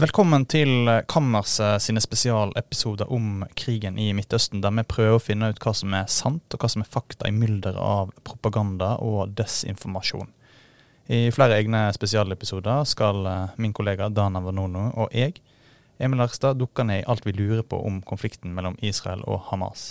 Velkommen til Kammers sine spesialepisoder om krigen i Midtøsten, der vi prøver å finne ut hva som er sant, og hva som er fakta i mylderet av propaganda og desinformasjon. I flere egne spesialepisoder skal eh, min kollega Dana Vanono og jeg, Emil Erstad, dukke ned i alt vi lurer på om konflikten mellom Israel og Hamas.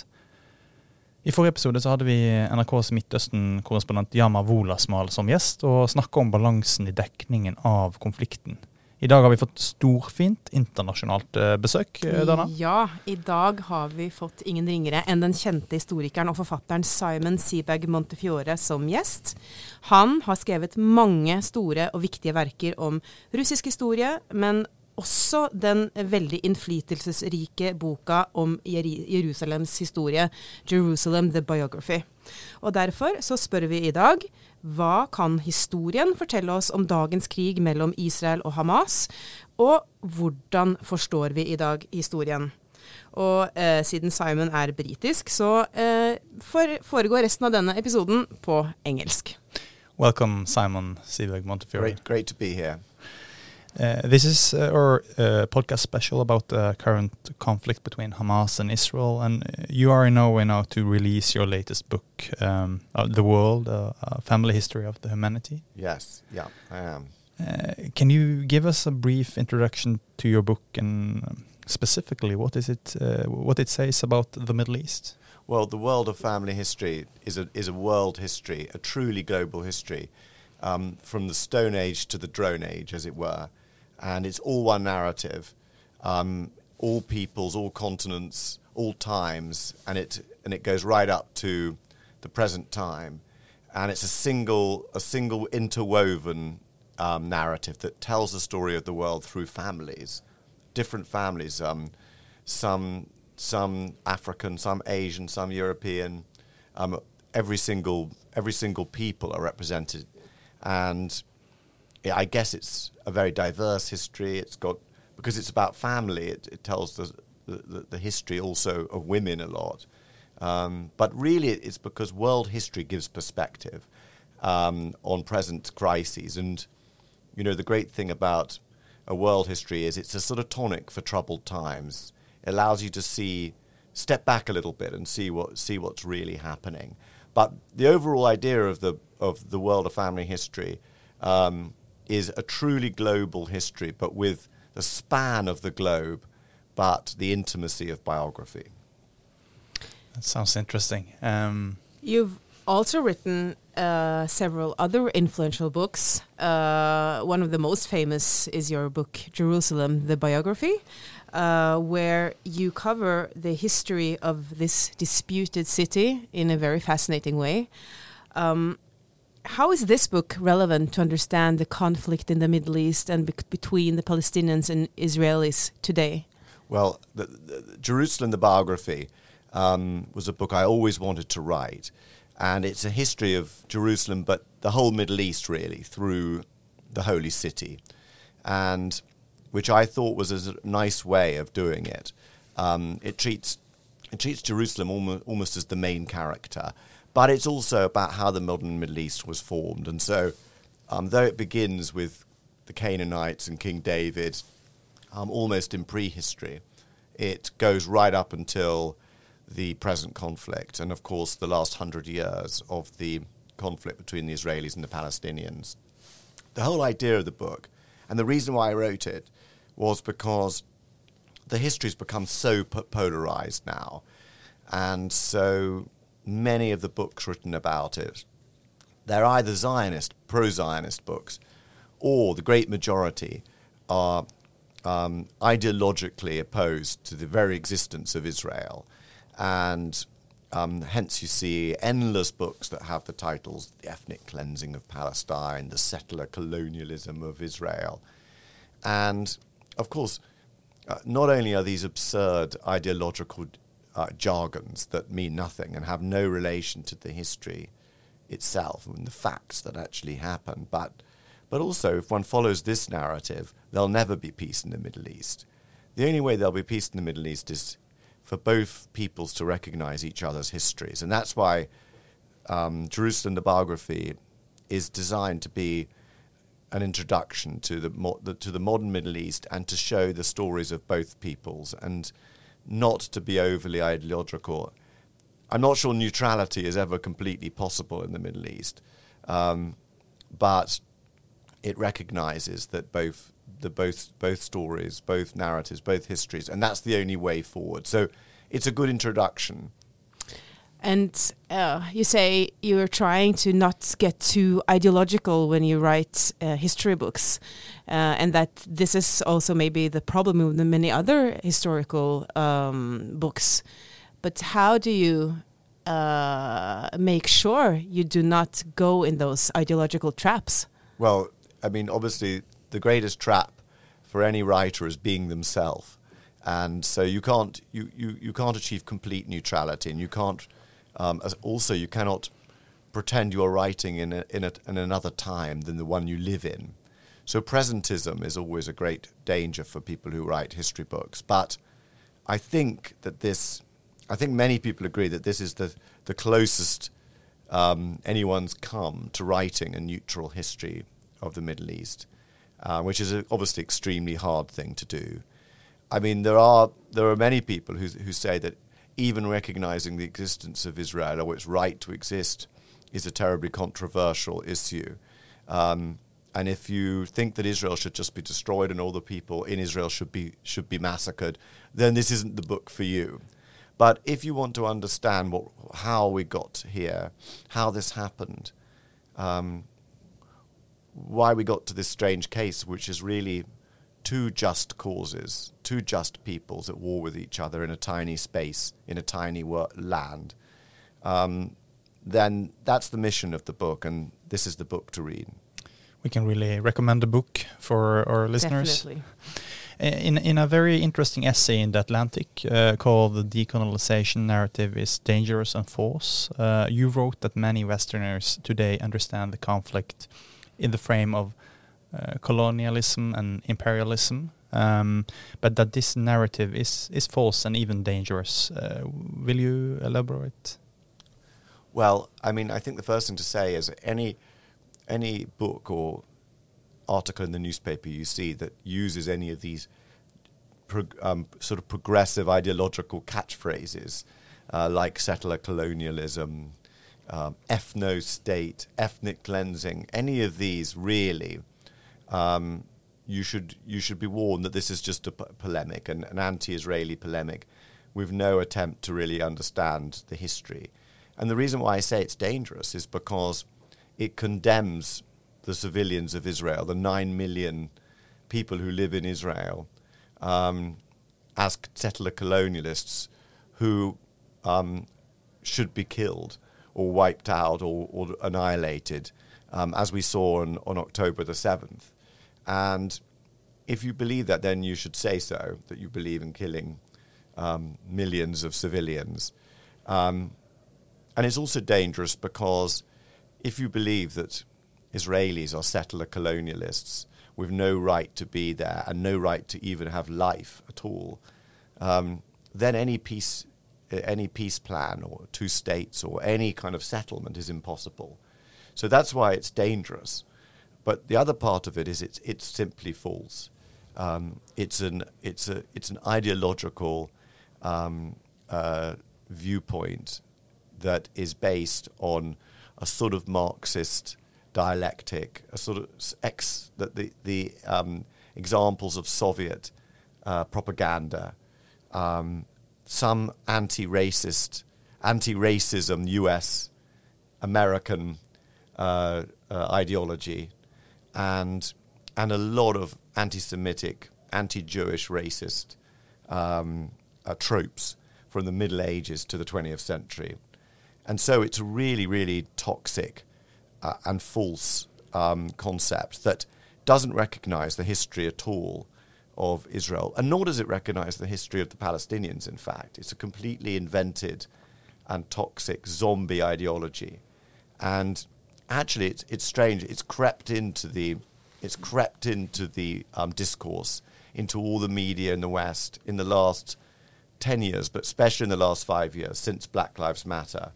I forrige episode så hadde vi NRKs Midtøsten-korrespondent Yama Wolasmal som gjest, og snakka om balansen i dekningen av konflikten. I dag har vi fått storfint internasjonalt eh, besøk, eh, Dana. Ja, i dag har vi fått ingen ringere enn den kjente historikeren og forfatteren Simon Seabag Montefiore som gjest. Han har skrevet mange store og viktige verker om russisk historie, men også den veldig innflytelsesrike boka om Jerusalems historie, 'Jerusalem the Biography'. Og Derfor så spør vi i dag hva kan historien fortelle oss om dagens krig mellom Israel og Hamas, og hvordan forstår vi i dag historien? Og eh, siden Simon er britisk, så eh, foregår resten av denne episoden på engelsk. Welcome, Simon Seberg Montefiore. Great, great to be here. Uh, this is uh, our uh, podcast special about the current conflict between Hamas and Israel, and uh, you are in Norway now to release your latest book, um, "The World: A Family History of the Humanity." Yes, yeah, I am. Uh, can you give us a brief introduction to your book and um, specifically what is it, uh, what it says about the Middle East? Well, the world of family history is a is a world history, a truly global history, um, from the Stone Age to the Drone Age, as it were. And it's all one narrative, um, all peoples, all continents, all times, and it and it goes right up to the present time, and it's a single a single interwoven um, narrative that tells the story of the world through families, different families, um, some some African, some Asian, some European, um, every single every single people are represented, and I guess it's a very diverse history. It's got because it's about family. It, it tells the, the, the history also of women a lot. Um, but really, it's because world history gives perspective um, on present crises. And you know, the great thing about a world history is it's a sort of tonic for troubled times. It allows you to see, step back a little bit and see what see what's really happening. But the overall idea of the of the world of family history um, is a truly global history, but with the span of the globe, but the intimacy of biography. That sounds interesting. Um, You've also written uh, several other influential books. Uh, one of the most famous is your book, Jerusalem, the biography, uh, where you cover the history of this disputed city in a very fascinating way. Um, how is this book relevant to understand the conflict in the Middle East and be between the Palestinians and Israelis today? Well, the, the, Jerusalem, the biography, um, was a book I always wanted to write. And it's a history of Jerusalem, but the whole Middle East, really, through the holy city. And which I thought was a nice way of doing it. Um, it treats it treats Jerusalem almost, almost as the main character, but it's also about how the modern Middle East was formed. And so, um, though it begins with the Canaanites and King David, um, almost in prehistory, it goes right up until the present conflict, and of course, the last hundred years of the conflict between the Israelis and the Palestinians. The whole idea of the book, and the reason why I wrote it, was because the history's become so polarized now, and so many of the books written about it, they're either Zionist, pro Zionist books, or the great majority are um, ideologically opposed to the very existence of Israel. And um, hence, you see endless books that have the titles The Ethnic Cleansing of Palestine, The Settler Colonialism of Israel. And of course, uh, not only are these absurd ideological uh, jargons that mean nothing and have no relation to the history itself and the facts that actually happen. But, but also, if one follows this narrative, there'll never be peace in the Middle East. The only way there'll be peace in the Middle East is for both peoples to recognize each other's histories. And that's why um, Jerusalem, the biography, is designed to be an introduction to the, mo- the to the modern Middle East and to show the stories of both peoples and not to be overly ideological. I'm not sure neutrality is ever completely possible in the Middle East, um, but it recognizes that both the both both stories, both narratives, both histories, and that's the only way forward. So it's a good introduction. And uh, you say you're trying to not get too ideological when you write uh, history books, uh, and that this is also maybe the problem with the many other historical um, books. But how do you uh, make sure you do not go in those ideological traps? Well, I mean, obviously, the greatest trap for any writer is being themselves, and so you can't you, you, you can't achieve complete neutrality, and you can't um, also you cannot pretend you are writing in a, in, a, in another time than the one you live in. So presentism is always a great danger for people who write history books. But I think that this, I think many people agree that this is the the closest um, anyone's come to writing a neutral history of the Middle East, uh, which is a, obviously extremely hard thing to do. I mean, there are there are many people who who say that even recognizing the existence of Israel or its right to exist is a terribly controversial issue. Um, and if you think that Israel should just be destroyed and all the people in Israel should be should be massacred, then this isn't the book for you. But if you want to understand what, how we got here, how this happened, um, why we got to this strange case, which is really two just causes, two just peoples at war with each other in a tiny space, in a tiny wor- land, um, then that's the mission of the book, and this is the book to read. We can really recommend the book for our listeners. Definitely. In, in a very interesting essay in The Atlantic uh, called The Decolonization Narrative is Dangerous and False, uh, you wrote that many Westerners today understand the conflict in the frame of colonialism and imperialism, um, but that this narrative is, is false and even dangerous. Uh, will you elaborate? Well, I mean, I think the first thing to say is any any book or article in the newspaper you see that uses any of these um, sort of progressive ideological catchphrases uh, like settler colonialism, um, ethno state, ethnic cleansing, any of these really, um, you should you should be warned that this is just a polemic, an, an anti-Israeli polemic, with no attempt to really understand the history. And the reason why I say it's dangerous is because it condemns the civilians of Israel, the nine million people who live in Israel, um, as settler colonialists who um, should be killed or wiped out or, or annihilated, um, as we saw on, on October the 7th. And if you believe that, then you should say so, that you believe in killing um, millions of civilians. Um, and it's also dangerous because if you believe that Israelis are settler colonialists with no right to be there and no right to even have life at all, um, then any peace, any peace plan or two states or any kind of settlement is impossible. So that's why it's dangerous. But the other part of it is it's it's simply false. Um, it's an it's a it's an ideological um, uh, viewpoint that is based on a sort of Marxist dialectic, a sort of ex that the the um, examples of Soviet uh, propaganda, um, some anti-racist, anti-racism U.S. American uh, uh, ideology, and and a lot of anti-Semitic, anti-Jewish, racist um, uh, tropes from the Middle Ages to the 20th century, and so it's a really, really toxic uh, and false um, concept that doesn't recognize the history at all of Israel, and nor does it recognize the history of the Palestinians, in fact. It's a completely invented and toxic zombie ideology. And actually, it's, it's strange. It's crept into the, it's crept into the um, discourse, into all the media in the West in the last 10 years, but especially in the last five years since Black Lives Matter,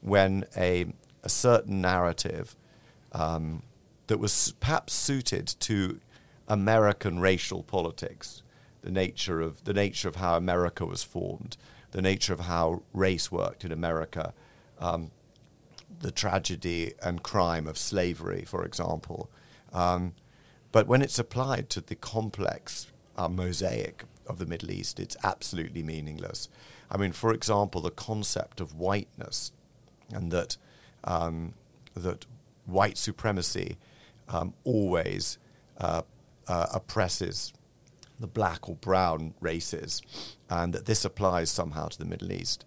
when a, a certain narrative um, that was perhaps suited to American racial politics, the nature of the nature of how America was formed, the nature of how race worked in America, um, the tragedy and crime of slavery, for example. Um, but when it's applied to the complex uh, mosaic of the Middle East, it's absolutely meaningless. I mean, for example, the concept of whiteness and that um, that white supremacy um, always uh, uh, oppresses the black or brown races, and that this applies somehow to the Middle East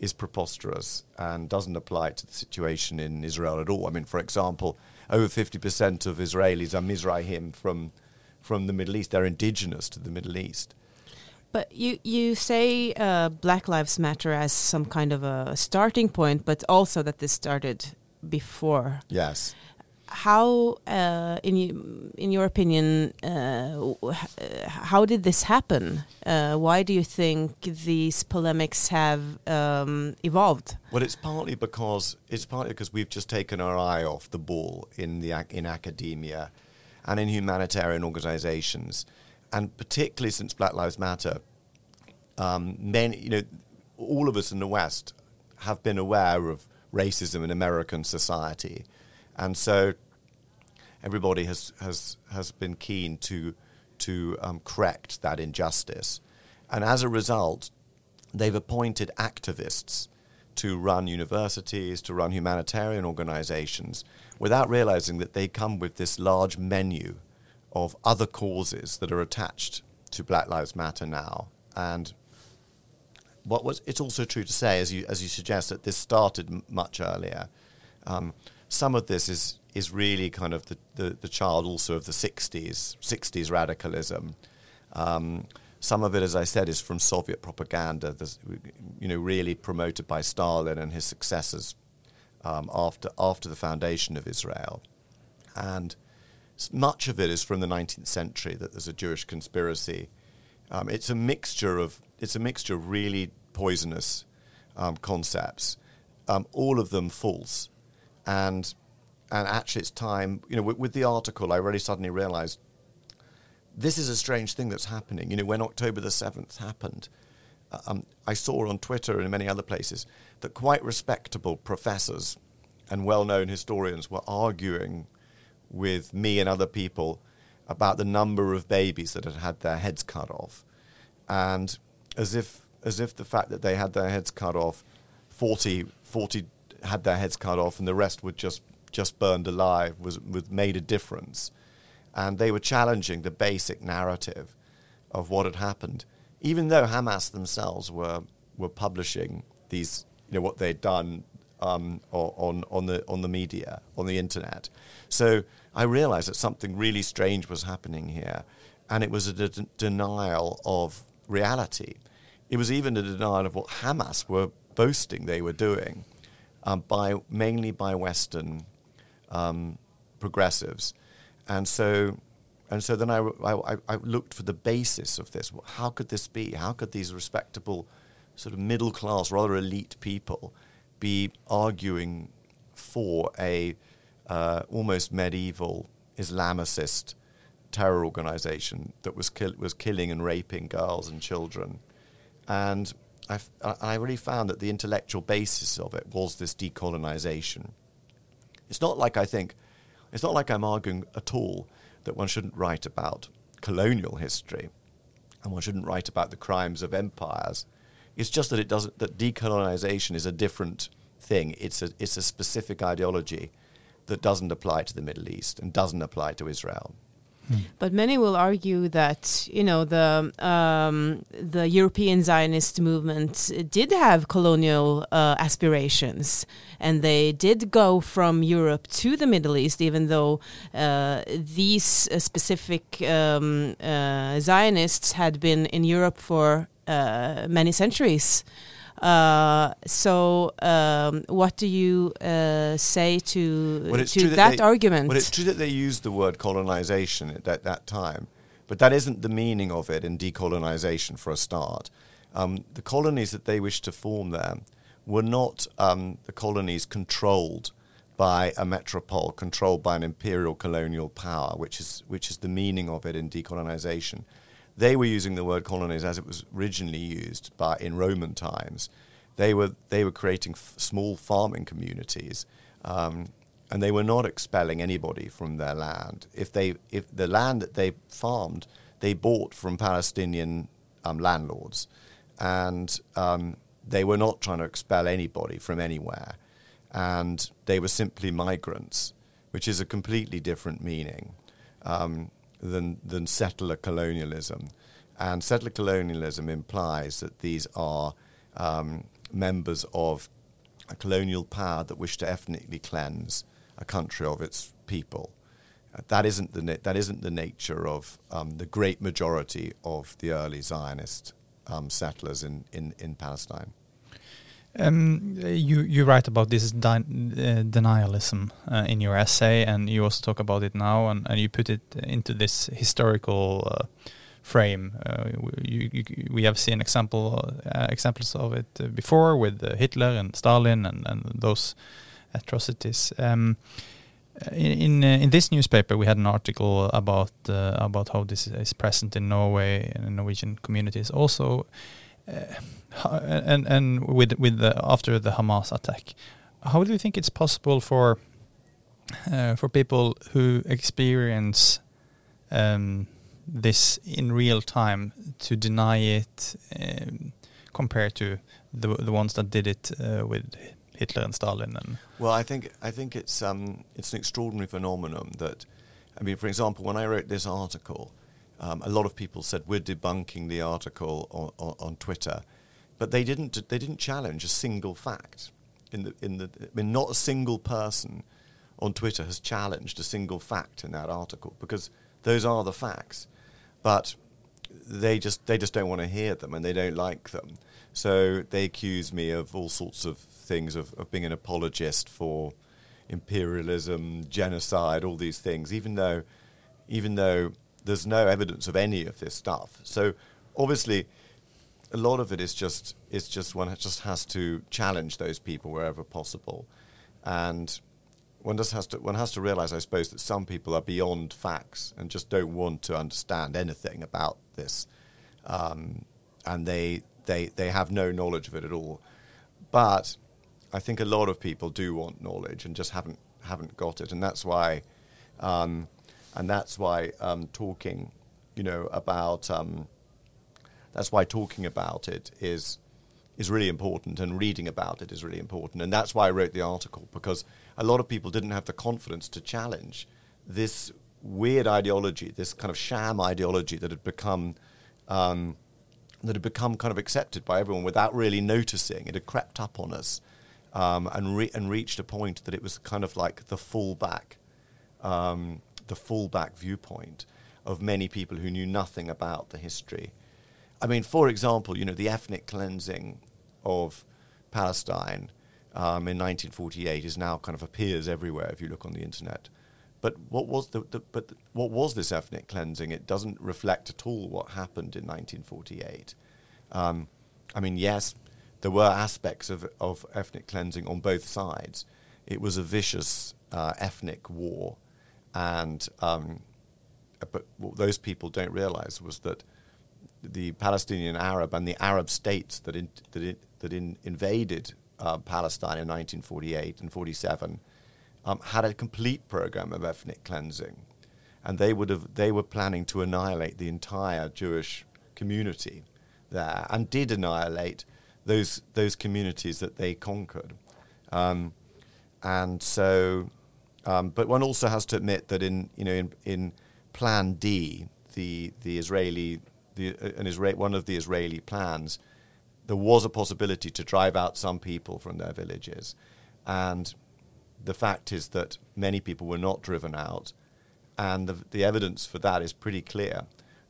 is preposterous and doesn't apply to the situation in Israel at all. I mean, for example, over 50% of Israelis are Mizrahim from, from the Middle East. They're indigenous to the Middle East. But you, you say uh, Black Lives Matter as some kind of a starting point, but also that this started before. Yes how, uh, in in your opinion, uh, how did this happen? Uh, why do you think these polemics have um, evolved? Well, it's partly because it's partly because we've just taken our eye off the ball in the in academia and in humanitarian organisations, and particularly since Black Lives Matter, um, many you know, all of us in the West have been aware of racism in American society and so everybody has has has been keen to to um, correct that injustice, and as a result, they've appointed activists to run universities, to run humanitarian organizations, without realizing that they come with this large menu of other causes that are attached to Black Lives Matter now. And what was it's also true to say, as you as you suggest, that this started m- much earlier. Um, some of this is is really kind of the, the, the child also of the 60s, 60s radicalism. Um, some of it, as I said, is from Soviet propaganda, you know, really promoted by Stalin and his successors um, after, after the foundation of Israel. And much of it is from the 19th century that there's a Jewish conspiracy. Um, it's a mixture of it's a mixture of really poisonous um, concepts, um, all of them false, and and actually it's time you know with, with, the article i really suddenly realized this is a strange thing that's happening. You know when october the 7th happened uh, um, i saw on twitter and in many other places that quite respectable professors and well-known historians were arguing with me and other people about the number of babies that had had their heads cut off. And as if as if the fact that they had their heads cut off 40 40 had their heads cut off and the rest were just just burned alive was, was made a difference. And they were challenging the basic narrative of what had happened, even though Hamas themselves were, were publishing these, you know, what they'd done um, on, on, the, on the media, on the internet. So I realized that something really strange was happening here, and it was a de- denial of reality. It was even a denial of what Hamas were boasting they were doing, um, by mainly by Western um, progressives, and so and so then I, I, I, looked for the basis of this. How could this be? How could these respectable, sort of middle class, rather elite people be arguing for a uh, almost medieval Islamicist terror organization that was, kill- was killing and raping girls and children? And I, I really found that the intellectual basis of it was this decolonization. It's not like I think, it's not like I'm arguing at all that one shouldn't write about colonial history and one shouldn't write about the crimes of empires. It's just that it doesn't that decolonization is a different thing. It's a it's a specific ideology that doesn't apply to the Middle East and doesn't apply to Israel. But many will argue that you know the um, the European Zionist movement did have colonial uh, aspirations, and they did go from Europe to the Middle East, even though uh, these uh, specific um, uh, Zionists had been in Europe for uh, many centuries. Uh, so, um, what do you uh, say to, well, to that, that they, argument? Well, it's true that they used the word colonization at that, that time, but that isn't the meaning of it in decolonization for a start. Um, the colonies that they wished to form there were not um, the colonies controlled by a metropole controlled by an imperial colonial power, which is which is the meaning of it in decolonization. They were using the word colonies as it was originally used by in Roman times. They were they were creating f- small farming communities, um, and they were not expelling anybody from their land. If they if the land that they farmed, they bought from Palestinian um, landlords, and um, they were not trying to expel anybody from anywhere, and they were simply migrants, which is a completely different meaning um, than than settler colonialism. And settler colonialism implies that these are um, members of a colonial power that wish to ethnically cleanse a country of its people. Uh, that isn't the na- that isn't the nature of um, the great majority of the early Zionist um, settlers in, in, in Palestine. Um, you you write about this uh, denialism uh, in your essay, and you also talk about it now, and, and you put it into this historical uh, frame. Uh, you, you, we have seen example uh, examples of it before with Hitler and Stalin and, and those atrocities. Um, in in, in, this newspaper, we had an article about about how this is present in Norway and in Norwegian communities. Also, and and with with the, after the Hamas attack, how do you think it's possible for uh, for people who experience um, this in real time to deny it um, compared to the the ones that did it uh, with Hitler and Stalin? And well, I think I think it's um, it's an extraordinary phenomenon that, I mean, for example, when I wrote this article, um, a lot of people said we're debunking the article on, on, on Twitter. But they didn't they didn't challenge a single fact. In the in the I mean not a single person on Twitter has challenged a single fact in that article because those are the facts. But they just they just don't want to hear them and they don't like them. So they accuse me of all sorts of things of, of being an apologist for imperialism genocide all these things. Even though even though there's no evidence of any of this stuff. So obviously a lot of it is just is just one just has to challenge those people wherever possible, and one just has to one has to realize, I suppose, that some people are beyond facts and just don't want to understand anything about this, um, and they they they have no knowledge of it at all. But I think a lot of people do want knowledge and just haven't haven't got it, and that's why, um, and that's why um, talking, you know, about um, that's why talking about it is is really important and reading about it is really important. And that's why I wrote the article because a lot of people didn't have the confidence to challenge this weird ideology, this kind of sham ideology that had become um, that had become kind of accepted by everyone without really noticing. It had crept up on us um, and re- and reached a point that it was kind of like the fallback, um, the fallback viewpoint of many people who knew nothing about the history I mean, for example, you know, the ethnic cleansing of Palestine um, in 1948 is now kind of appears everywhere if you look on the internet. But what was the, the but the, what was this ethnic cleansing? It doesn't reflect at all what happened in 1948. Um, I mean, yes, there were aspects of of ethnic cleansing on both sides. It was a vicious uh, ethnic war, and um, but what those people don't realize was that the Palestinian Arab and the Arab states that in, that, in, that in, invaded uh, Palestine in 1948 and 47 um, had a complete program of ethnic cleansing, and they would have they were planning to annihilate the entire Jewish community there, and did annihilate those those communities that they conquered, um, and so. Um, but one also has to admit that in you know in, in Plan D, the the Israeli the, an Isra- one of the Israeli plans, there was a possibility to drive out some people from their villages. And the fact is that many people were not driven out. And the, the evidence for that is pretty clear.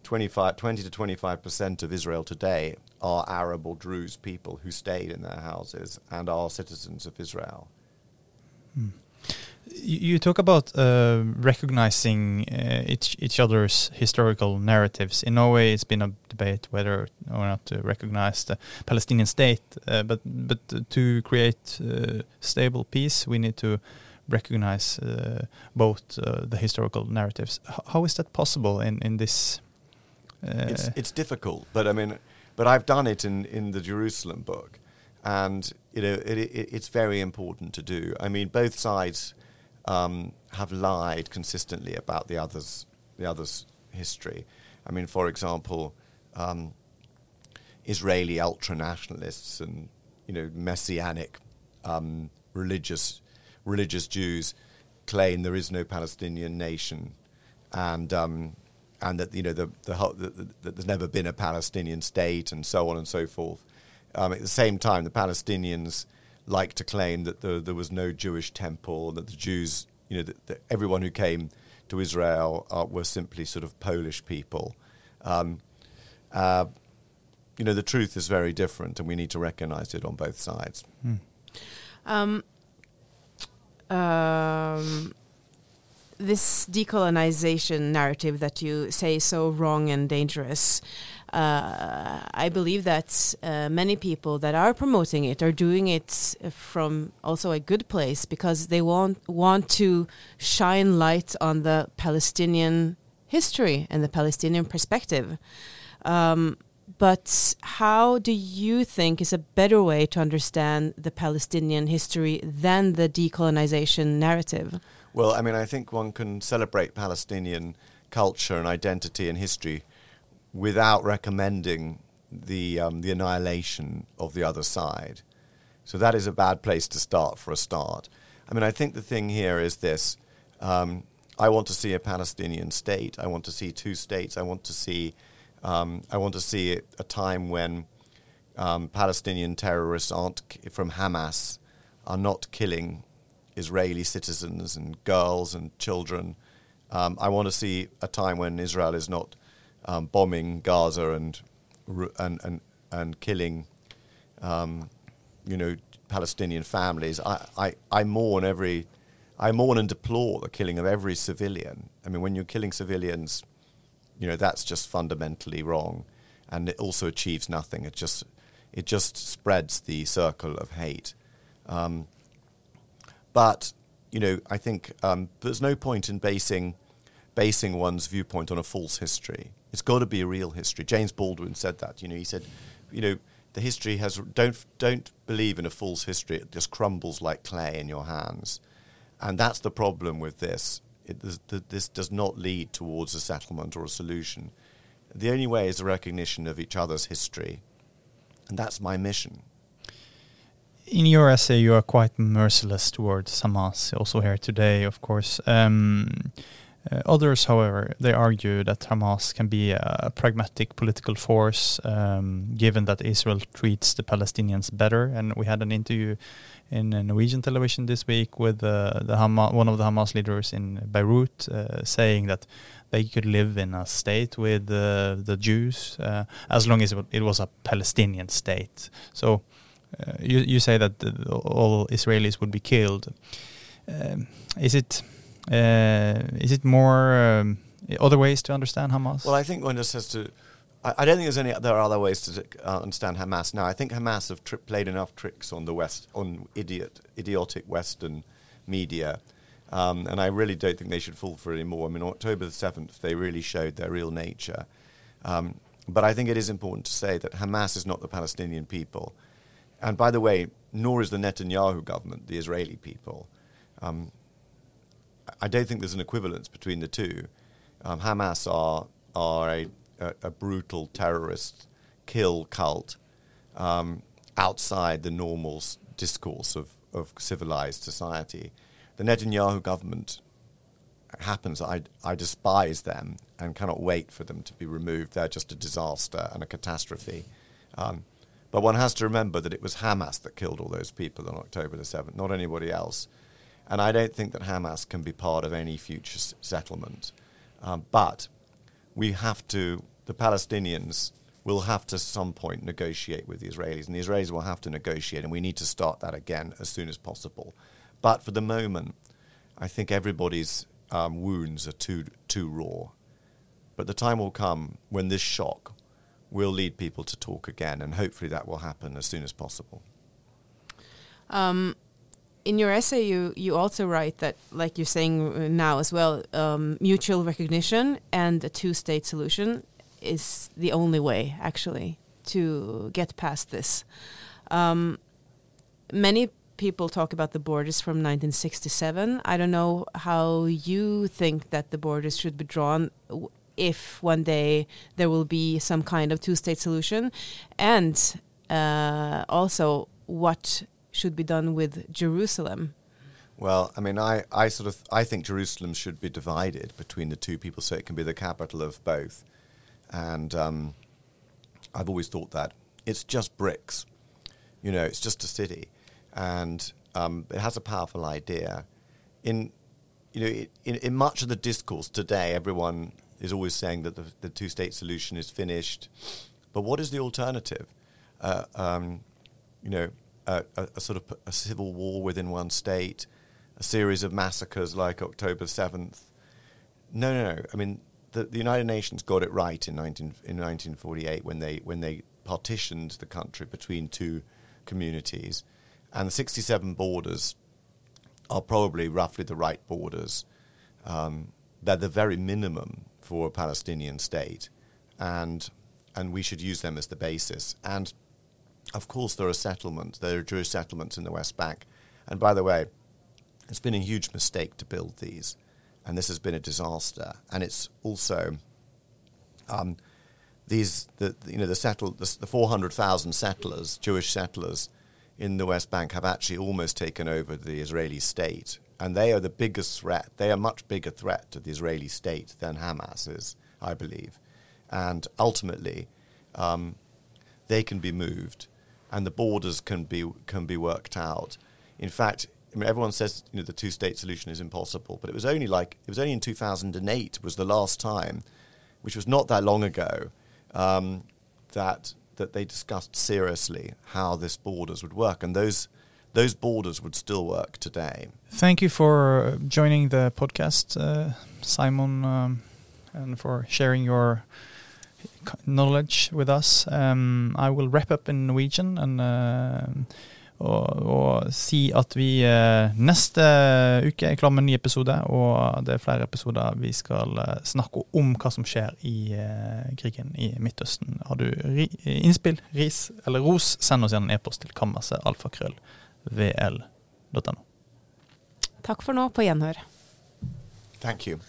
25, 20 to 25 percent of Israel today are Arab or Druze people who stayed in their houses and are citizens of Israel. Hmm you talk about uh, recognizing uh, each each other's historical narratives. In Norway, it's been a debate whether or not to recognize the Palestinian state. Uh, but but to create uh, stable peace, we need to recognize uh, both uh, the historical narratives. H how is that possible in in this? It's it's difficult, but I mean, but I've done it in in the Jerusalem book, and you know it, it, it's very important to do. I mean, both sides um, have lied consistently about the others the others' history. I mean, for example. Um, Israeli ultra nationalists and you know messianic um, religious religious Jews claim there is no Palestinian nation, and um, and that you know the, the, the, the, there's never been a Palestinian state, and so on and so forth. Um, at the same time, the Palestinians like to claim that the, there was no Jewish temple, that the Jews, you know, that, that everyone who came to Israel uh, were simply sort of Polish people. Um, uh, you know, the truth is very different, and we need to recognize it on both sides. Hmm. Um, um, this decolonization narrative that you say is so wrong and dangerous. Uh, I believe that uh, many people that are promoting it are doing it from also a good place because they want want to shine light on the Palestinian history and the Palestinian perspective. Um, but how do you think is a better way to understand the Palestinian history than the decolonization narrative? Well, I mean, I think one can celebrate Palestinian culture and identity and history without recommending the um, the annihilation of the other side. So that is a bad place to start for a start. I mean, I think the thing here is this: um, I want to see a Palestinian state. I want to see two states. I want to see um, I want to see a time when um, Palestinian terrorists aren't from Hamas are not killing Israeli citizens and girls and children. Um, I want to see a time when Israel is not um, bombing Gaza and and and, and killing, um, you know, Palestinian families. I, I, I mourn every, I mourn and deplore the killing of every civilian. I mean, when you're killing civilians you know that's just fundamentally wrong, and it also achieves nothing. It just it just spreads the circle of hate. Um, but you know, I think um, there's no point in basing basing one's viewpoint on a false history. It's got to be a real history. James Baldwin said that. You know, he said, you know, the history has don't don't believe in a false history. It just crumbles like clay in your hands, and that's the problem with this it, this does not lead towards a settlement or a solution. The only way is a recognition of each other's history, and that's my mission. In your essay, you are quite merciless towards Hamas, also here today, of course. Um, others, however, they argue that Hamas can be a pragmatic political force, um, given that Israel treats the Palestinians better. And we had an interview in Norwegian television this week with uh, the Hamas, one of the Hamas leaders in Beirut, uh, saying that they could live in a state with uh, the Jews uh, as long as it was a Palestinian state. So uh, you you say that all Israelis would be killed. Um, is it? Uh, is it more um, other ways to understand Hamas? Well, I think one just has to. I, I don't think there's any. There are other ways to uh, understand Hamas now. I think Hamas have played enough tricks on the West, on idiot, idiotic Western media, um, and I really don't think they should fall for it anymore. I mean, October the seventh, they really showed their real nature. Um, but I think it is important to say that Hamas is not the Palestinian people, and by the way, nor is the Netanyahu government the Israeli people. Um, I don't think there's an equivalence between the two. Um, Hamas are are a, a, a, brutal terrorist kill cult um, outside the normal discourse of, of civilized society. The Netanyahu government happens. I, I despise them and cannot wait for them to be removed. They're just a disaster and a catastrophe. Um, but one has to remember that it was Hamas that killed all those people on October the 7th, not anybody else. And I don't think that Hamas can be part of any future s- settlement. Um, but we have to, the Palestinians will have to some point negotiate with the Israelis, and the Israelis will have to negotiate, and we need to start that again as soon as possible. But for the moment, I think everybody's um, wounds are too, too raw. But the time will come when this shock will lead people to talk again, and hopefully that will happen as soon as possible. Um, in your essay, you you also write that, like you're saying now as well, um, mutual recognition and a two-state solution is the only way, actually, to get past this. Um, many people talk about the borders from 1967. I don't know how you think that the borders should be drawn if one day there will be some kind of two-state solution, and uh, also what should be done with Jerusalem? Well, I mean, I, I sort of I think Jerusalem should be divided between the two people, so it can be the capital of both. And um, I've always thought that it's just bricks, you know, it's just a city, and um, it has a powerful idea. In you know, in, in much of the discourse today, everyone is always saying that the, the two-state solution is finished, but what is the alternative? Uh, um, you know, a, a, a, sort of a civil war within one state, a series of massacres like October 7th. No, no, no. I mean, the, the United Nations got it right in, 19, in 1948 when they, when they partitioned the country between two communities. And the 67 borders are probably roughly the right borders. Um, they're the very minimum for a Palestinian state. And, and we should use them as the basis. And of course, there are settlements, there are Jewish settlements in the West Bank. And by the way, it's been a huge mistake to build these, and this has been a disaster. And it's also um, these, the, you know, the settled, the, the 400,000 settlers, Jewish settlers in the West Bank, have actually almost taken over the Israeli state, and they are the biggest threat. They are much bigger threat to the Israeli state than Hamas is, I believe. And ultimately, um, they can be moved and the borders can be can be worked out. In fact, I mean, everyone says you know the two-state solution is impossible, but it was only like it was only in 2008 was the last time, which was not that long ago, um, that that they discussed seriously how this borders would work, and those those borders would still work today. Thank you for joining the podcast, uh, Simon, um, and for sharing your knowledge with us. Um, I will wrap up in Norwegian and, uh, og, og, si at vi uh, neste uke er klar med en ny episode. Og det er flere episoder vi skal uh, snakke om hva som skjer i uh, krigen i Midtøsten. Har du ri, innspill, ris eller ros, send oss gjerne en e-post til kammersetalfakrøll.vl.no. Takk for nå. På gjenhør. Thank you.